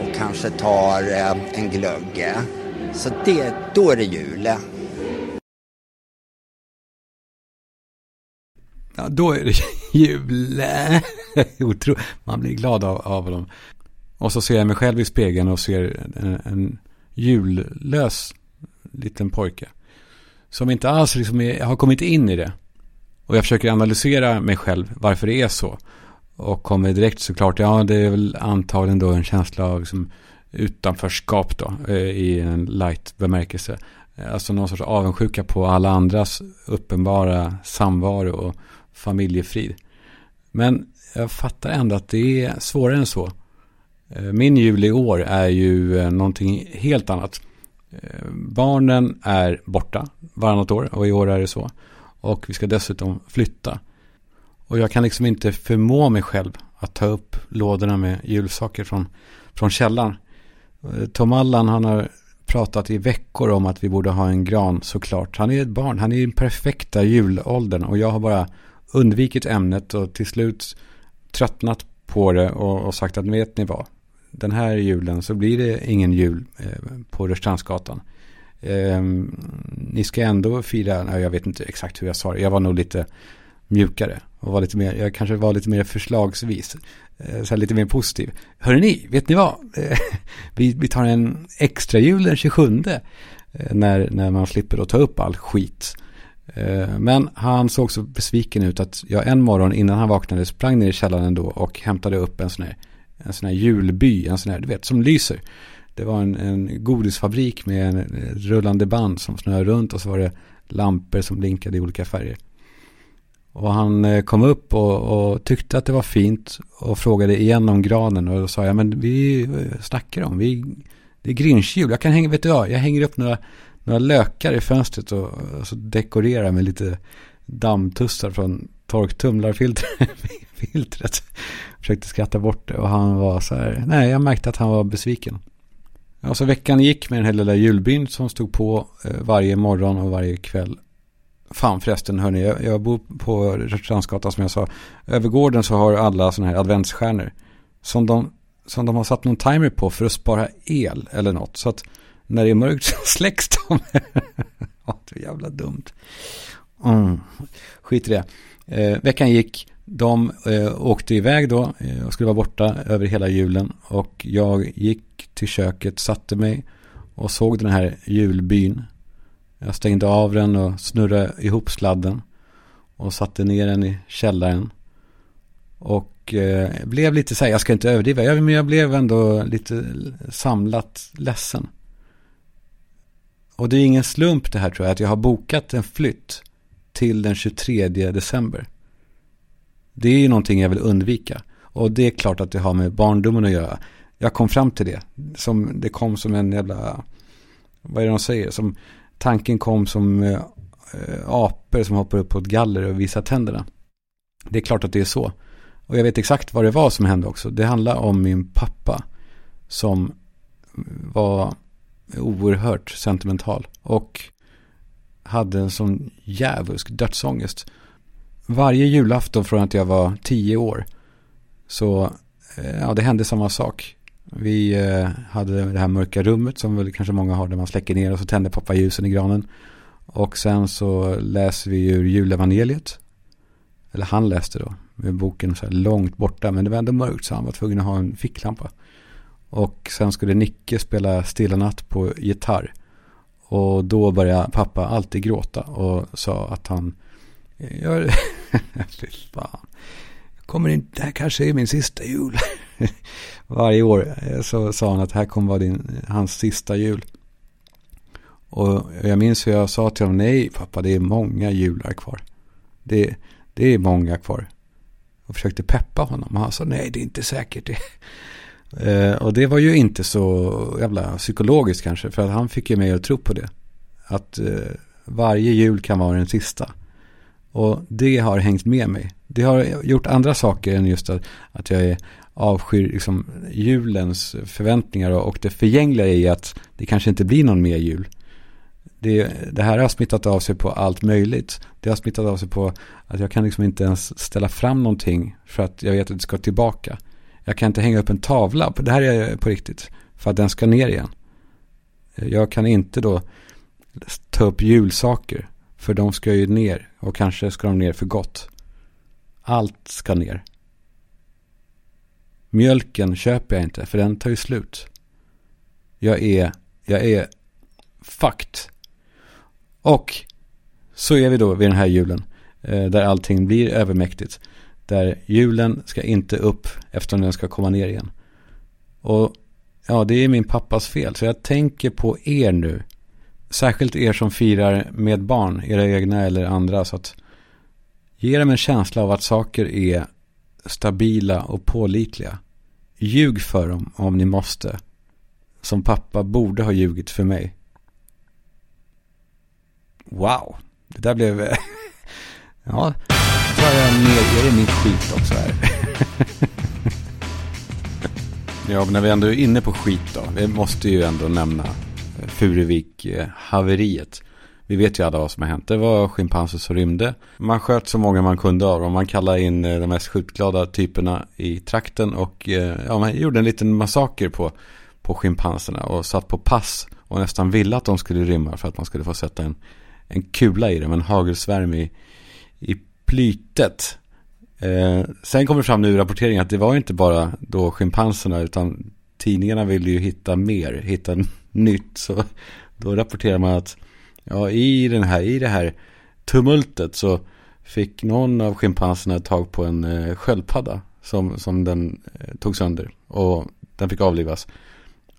och kanske tar eh, en glögg. Så det, då är det jul. Ja, då är det jul. Otro. Man blir glad av, av dem. Och så ser jag mig själv i spegeln och ser en, en jullös liten pojke. Som inte alls liksom är, har kommit in i det. Och jag försöker analysera mig själv varför det är så. Och kommer direkt såklart, ja det är väl antagligen då en känsla av liksom, utanförskap då. Eh, I en light bemärkelse. Eh, alltså någon sorts avundsjuka på alla andras uppenbara samvaro och familjefrid. Men jag fattar ändå att det är svårare än så. Eh, min jul i år är ju någonting helt annat. Barnen är borta varannat år och i år är det så. Och vi ska dessutom flytta. Och jag kan liksom inte förmå mig själv att ta upp lådorna med julsaker från, från källaren. Eh, Tom Allan han har pratat i veckor om att vi borde ha en gran såklart. Han är ett barn, han är i den perfekta julåldern och jag har bara undvikit ämnet och till slut tröttnat på det och, och sagt att vet ni vad, den här julen så blir det ingen jul eh, på Rörstrandsgatan. Eh, ni ska ändå fira, nej, jag vet inte exakt hur jag sa det, jag var nog lite mjukare och var lite mer, jag kanske var lite mer förslagsvis, eh, så här lite mer positiv. Hörrni, ni, vet ni vad? Eh, vi, vi tar en extra jul den 27 eh, när, när man slipper att ta upp all skit. Men han såg så besviken ut att jag en morgon innan han vaknade sprang ner i källaren då och hämtade upp en sån här, en sån här julby, en sån här, du vet, som lyser. Det var en, en godisfabrik med en rullande band som snurrade runt och så var det lampor som blinkade i olika färger. Och han eh, kom upp och, och, tyckte att det var fint och frågade igen om granen. Och då sa jag, men vi eh, snackar om, vi, det är grinchjul. Jag kan hänga, vet du vad, jag hänger upp några, några lökar i fönstret och, och så dekorerar med lite dammtussar från torktumlarfiltret. Försökte skratta bort det och han var så här, nej jag märkte att han var besviken. Ja, så veckan gick med den här lilla julbyn som stod på eh, varje morgon och varje kväll. Fan förresten, hörni, jag, jag bor på Rörstrandsgatan som jag sa. Över gården så har alla sådana här adventsstjärnor. Som de, som de har satt någon timer på för att spara el eller något. Så att när det är mörkt så släcks de. ja, det är jävla dumt. Mm. Skit i det. Eh, veckan gick. De eh, åkte iväg då eh, och skulle vara borta över hela julen. Och jag gick till köket, satte mig och såg den här julbyn. Jag stängde av den och snurrade ihop sladden. Och satte ner den i källaren. Och eh, blev lite så här, jag ska inte överdriva, jag, men jag blev ändå lite samlat ledsen. Och det är ingen slump det här tror jag, att jag har bokat en flytt till den 23 december. Det är ju någonting jag vill undvika. Och det är klart att det har med barndomen att göra. Jag kom fram till det. Som, det kom som en jävla, vad är det de säger? Som, tanken kom som eh, eh, apor som hoppar upp på ett galler och visar tänderna. Det är klart att det är så. Och jag vet exakt vad det var som hände också. Det handlar om min pappa som var oerhört sentimental. Och hade en sån djävulsk dödsångest. Varje julafton från att jag var tio år så eh, ja, det hände samma sak. Vi eh, hade det här mörka rummet som väl kanske många har där man släcker ner och så tänder pappa ljusen i granen. Och sen så läser vi ur julevangeliet. Eller han läste då. Med boken så här långt borta. Men det var ändå mörkt så han var tvungen att ha en ficklampa. Och sen skulle Nicke spela Stilla natt på gitarr. Och då började pappa alltid gråta och sa att han... Jag, fy fan. Kommer inte, det här kanske är min sista jul. Varje år eh, så sa han att det här kommer vara din, hans sista jul. Och jag minns hur jag sa till honom, nej pappa det är många jular kvar. Det, det är många kvar. Och försökte peppa honom. Och han sa, nej det är inte säkert. det. Eh, och det var ju inte så jävla psykologiskt kanske. För att han fick ju mig att tro på det. Att eh, varje jul kan vara den sista. Och det har hängt med mig. Det har gjort andra saker än just att, att jag är avskyr liksom, julens förväntningar och, och det förgängliga i att det kanske inte blir någon mer jul. Det, det, här har smittat av sig på allt möjligt. Det har smittat av sig på att jag kan liksom inte ens ställa fram någonting för att jag vet att det ska tillbaka. Jag kan inte hänga upp en tavla, det här är på riktigt, för att den ska ner igen. Jag kan inte då ta upp julsaker, för de ska ju ner och kanske ska de ner för gott. Allt ska ner. Mjölken köper jag inte, för den tar ju slut. Jag är, jag är fucked. Och så är vi då vid den här julen, eh, där allting blir övermäktigt. Där julen ska inte upp eftersom den ska komma ner igen. Och ja, det är min pappas fel. Så jag tänker på er nu. Särskilt er som firar med barn, era egna eller andra. Så att ge dem en känsla av att saker är stabila och pålitliga. Ljug för dem om ni måste. Som pappa borde ha ljugit för mig. Wow, det där blev... ja, drar jag ner är i mitt skit också här. ja, men när vi ändå är inne på skit då. Vi måste ju ändå nämna Furuvik-haveriet. Eh, vi vet ju alla vad som har hänt. Det var schimpanser som rymde. Man sköt så många man kunde av dem. Man kallade in eh, de mest skjutglada typerna i trakten. Och eh, ja, man gjorde en liten massaker på, på schimpanserna. Och satt på pass. Och nästan ville att de skulle rymma för att man skulle få sätta en, en kula i dem. En hagelsvärm i, i plytet. Eh, sen kommer det fram nu i rapporteringen att det var inte bara då schimpanserna utan tidningarna ville ju hitta mer, hitta nytt. Så då rapporterar man att ja, i, den här, i det här tumultet så fick någon av schimpanserna tag på en eh, sköldpadda som, som den eh, tog sönder och den fick avlivas.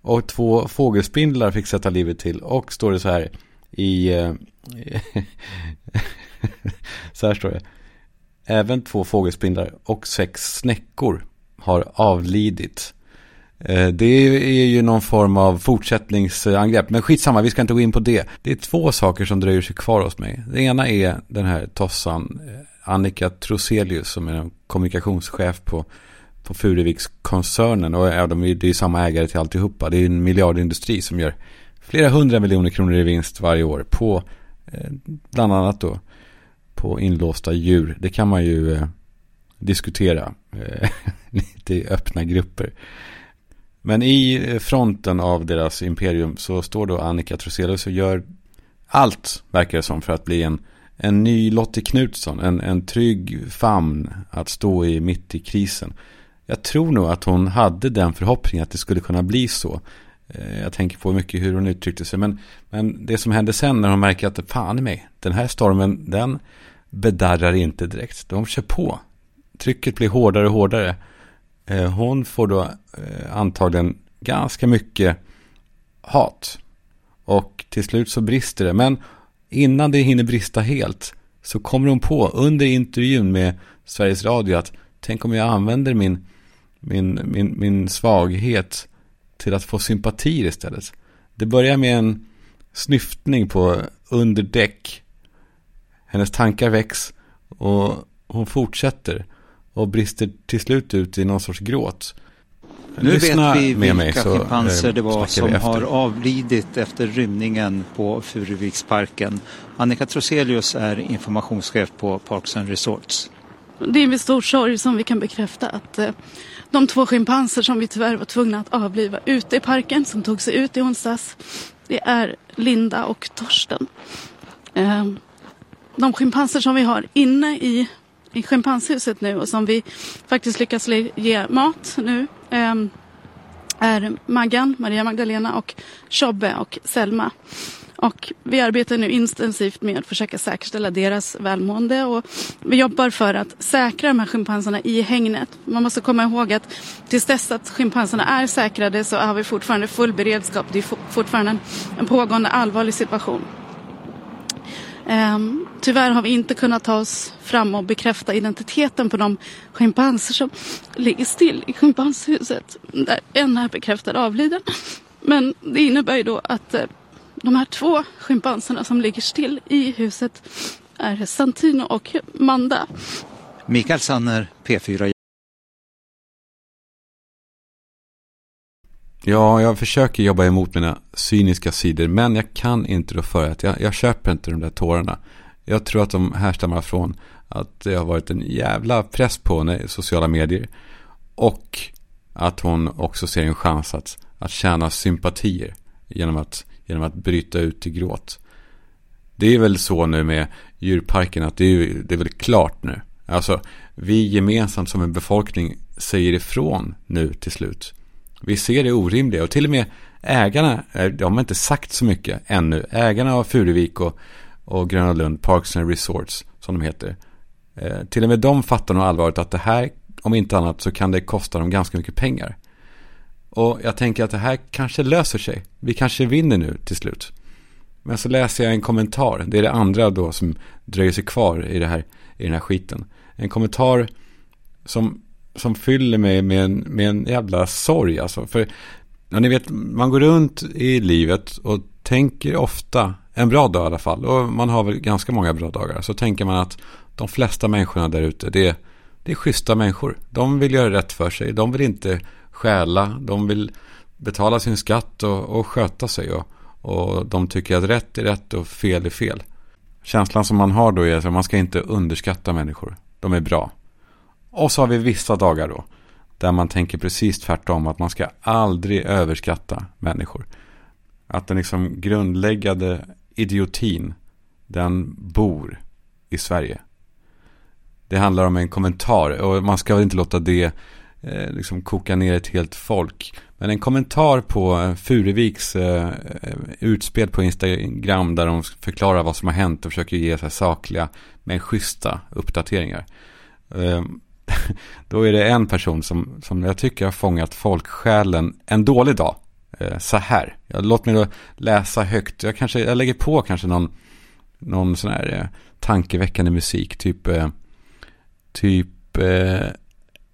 Och två fågelspindlar fick sätta livet till och står det så här i, eh, så här står det. även två fågelspindlar och sex snäckor har avlidit. Eh, det är ju någon form av fortsättningsangrepp. Men skitsamma, vi ska inte gå in på det. Det är två saker som dröjer sig kvar hos mig. Det ena är den här tossan eh, Annika Troselius som är en kommunikationschef på, på Furuvikskoncernen. Och ja, de är, det är samma ägare till alltihopa. Det är en miljardindustri som gör flera hundra miljoner kronor i vinst varje år på eh, bland annat då på inlåsta djur. Det kan man ju eh, diskutera eh, lite i öppna grupper. Men i fronten av deras imperium så står då Annika Troselius och gör allt, verkar det som, för att bli en, en ny Lottie Knutsson. En, en trygg famn att stå i mitt i krisen. Jag tror nog att hon hade den förhoppningen att det skulle kunna bli så. Eh, jag tänker på mycket hur hon uttryckte sig. Men, men det som hände sen när hon märker att fan i mig, den här stormen, den bedarrar inte direkt. De kör på. Trycket blir hårdare och hårdare. Eh, hon får då eh, antagligen ganska mycket hat. Och till slut så brister det. Men innan det hinner brista helt så kommer hon på under intervjun med Sveriges Radio att tänk om jag använder min, min, min, min svaghet till att få sympatier istället. Det börjar med en snyftning på underdäck. Hennes tankar väcks och hon fortsätter och brister till slut ut i någon sorts gråt. Nu Lyssna vet vi vilka schimpanser eh, det var som har avlidit efter rymningen på Furuviksparken. Annika Troselius är informationschef på Parks and Resorts. Det är med stor sorg som vi kan bekräfta att eh, de två schimpanser som vi tyvärr var tvungna att avliva ute i parken som tog sig ut i onsdags. Det är Linda och Torsten. Eh, de schimpanser som vi har inne i, i schimpanshuset nu och som vi faktiskt lyckas ge mat nu eh, är Maggan, Maria Magdalena och Tjobbe och Selma. Och vi arbetar nu intensivt med att försöka säkerställa deras välmående och vi jobbar för att säkra de här schimpanserna i hängnet. Man måste komma ihåg att tills dess att schimpanserna är säkrade så har vi fortfarande full beredskap. Det är fortfarande en pågående allvarlig situation. Um, tyvärr har vi inte kunnat ta oss fram och bekräfta identiteten på de schimpanser som ligger still i schimpanshuset. Där en är bekräftad avliden. Men det innebär ju då att uh, de här två schimpanserna som ligger still i huset är Santino och Manda. Mikael Sanner, P4. Ja, jag försöker jobba emot mina cyniska sidor, men jag kan inte då för att jag, jag köper inte de där tårarna. Jag tror att de härstammar från att det har varit en jävla press på henne i sociala medier. Och att hon också ser en chans att, att tjäna sympatier genom att, genom att bryta ut i gråt. Det är väl så nu med djurparken att det är, det är väl klart nu. Alltså, vi gemensamt som en befolkning säger ifrån nu till slut. Vi ser det orimliga och till och med ägarna, eh, de har inte sagt så mycket ännu. Ägarna av Furuvik och, och Gröna Lund Parks and Resorts, som de heter. Eh, till och med de fattar nog allvaret att det här, om inte annat, så kan det kosta dem ganska mycket pengar. Och jag tänker att det här kanske löser sig. Vi kanske vinner nu till slut. Men så läser jag en kommentar. Det är det andra då som dröjer sig kvar i, det här, i den här skiten. En kommentar som, som fyller mig med en, med en jävla sorg. Alltså. För ja, ni vet, man går runt i livet och tänker ofta, en bra dag i alla fall, och man har väl ganska många bra dagar, så tänker man att de flesta människorna där ute, det, det är schyssta människor. De vill göra rätt för sig, de vill inte stjäla, de vill betala sin skatt och, och sköta sig. Och, och de tycker att rätt är rätt och fel är fel. Känslan som man har då är att man ska inte underskatta människor. De är bra. Och så har vi vissa dagar då. Där man tänker precis tvärtom. Att man ska aldrig överskatta människor. Att den liksom grundläggande idiotin. Den bor i Sverige. Det handlar om en kommentar. Och man ska väl inte låta det eh, liksom koka ner ett helt folk. Men en kommentar på eh, Fureviks eh, utspel på Instagram där de förklarar vad som har hänt och försöker ge så här sakliga men schyssta uppdateringar. Eh, då är det en person som, som jag tycker har fångat folksjälen en dålig dag. Eh, så här. Låt mig då läsa högt. Jag, kanske, jag lägger på kanske någon, någon sån här eh, tankeväckande musik. Typ eh, typ eh,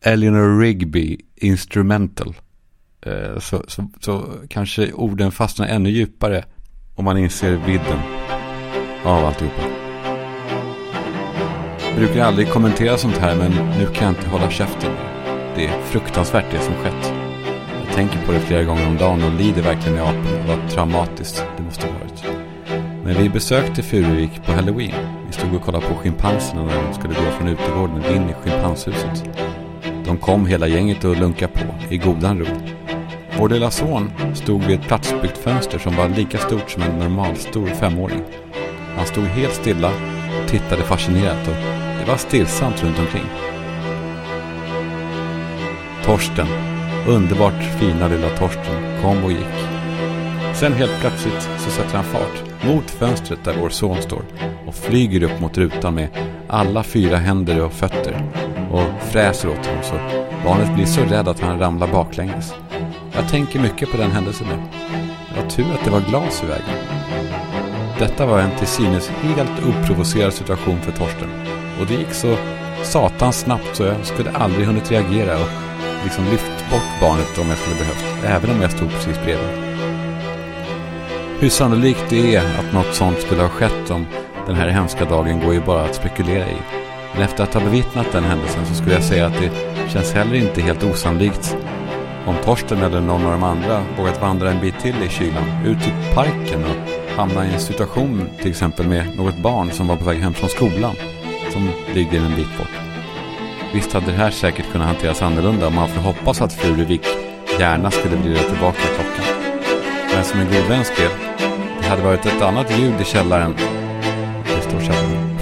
Eleanor Rigby Instrumental. Eh, så, så, så kanske orden fastnar ännu djupare om man inser vidden av alltihopa. Jag brukar aldrig kommentera sånt här men nu kan jag inte hålla käften. Det är fruktansvärt det som skett. Jag tänker på det flera gånger om dagen och lider verkligen i aporna. Vad traumatiskt det måste ha varit. Men vi besökte Furuvik på Halloween. Vi stod och kollade på schimpanserna när de skulle gå från utegården in i schimpanshuset. De kom hela gänget och lunkade på i godan ro. Vår lilla son stod vid ett platsbyggt fönster som var lika stort som en normalstor femåring. Han stod helt stilla och tittade fascinerat och det var stillsamt runt omkring. Torsten, underbart fina lilla Torsten, kom och gick. Sen helt plötsligt så sätter han fart mot fönstret där vår son står och flyger upp mot rutan med alla fyra händer och fötter och fräser åt honom så barnet blir så rädd att han ramlar baklänges. Jag tänker mycket på den händelsen nu. Det var tur att det var glas i vägen. Detta var en till synes helt oprovocerad situation för Torsten. Och det gick så satans snabbt så jag skulle aldrig hunnit reagera och liksom lyft bort barnet om jag skulle behövt. Även om jag stod precis bredvid. Hur sannolikt det är att något sånt skulle ha skett om den här hemska dagen går ju bara att spekulera i. Men efter att ha bevittnat den händelsen så skulle jag säga att det känns heller inte helt osannolikt om Torsten eller någon av de andra vågat vandra en bit till i kylan, ut till parken och hamna i en situation till exempel med något barn som var på väg hem från skolan som ligger en bit bort. Visst hade det här säkert kunnat hanteras annorlunda om man får hoppas att Furuvik gärna skulle vrida tillbaka klockan. Men som en god vän skrev, det hade varit ett annat ljud i källaren. Det står källaren.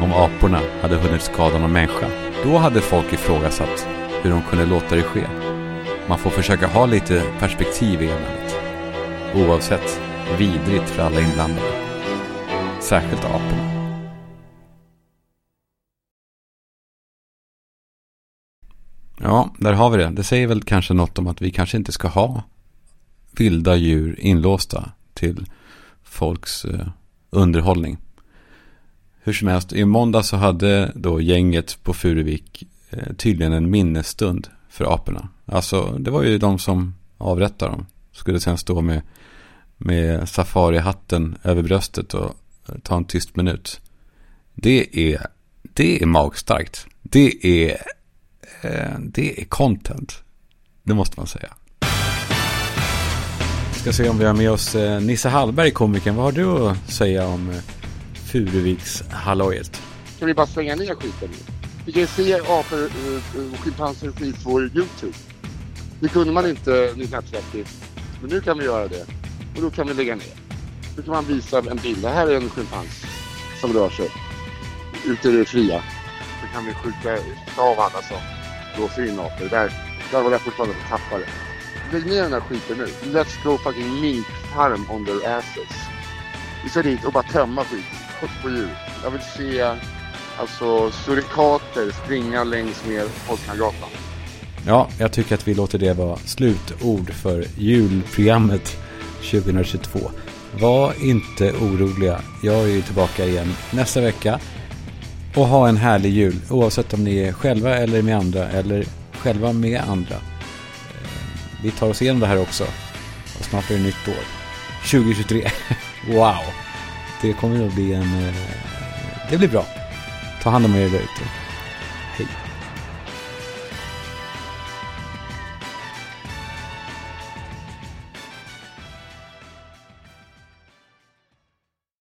Om aporna hade hunnit skada någon människa. Då hade folk ifrågasatt hur de kunde låta det ske. Man får försöka ha lite perspektiv i ämnet. Oavsett, vidrigt för alla inblandade. Särskilt aporna. Ja, där har vi det. Det säger väl kanske något om att vi kanske inte ska ha vilda djur inlåsta till folks eh, underhållning. Hur som helst, i måndag så hade då gänget på Furuvik eh, tydligen en minnesstund för aporna. Alltså, det var ju de som avrättade dem. Skulle sen stå med, med safarihatten över bröstet och eh, ta en tyst minut. Det är, det är magstarkt. Det är, eh, det är content. Det måste man säga. Vi Ska se om vi har med oss eh, Nisse Hallberg, komikern. Vad har du att säga om eh, Furuviks hallojet? Ska vi bara slänga ner skiten nu? Vi kan ju se apor och schimpanser och skit på Youtube. Det kunde man inte 1930. Men nu kan vi göra det. Och då kan vi lägga ner. Då kan man visa en bild. Det här är en schimpans som rör sig. Ute i det fria. Så kan vi skjuta av alla som blåser in apor. Där, där var jag fortfarande på tappare. Lägg ner den här skiten nu. Let's go fucking mink farm on their asses. Vi ska dit och bara tömma skiten på djur. Jag vill se alltså surikater springa längs med Folkungagatan. Ja, jag tycker att vi låter det vara slutord för julprogrammet 2022. Var inte oroliga. Jag är ju tillbaka igen nästa vecka. Och ha en härlig jul oavsett om ni är själva eller med andra eller själva med andra. Eh, vi tar oss igenom det här också. Och snart är det nytt år. 2023. wow! Det kommer att bli en... Eh, det blir bra. Ta hand om er där ute.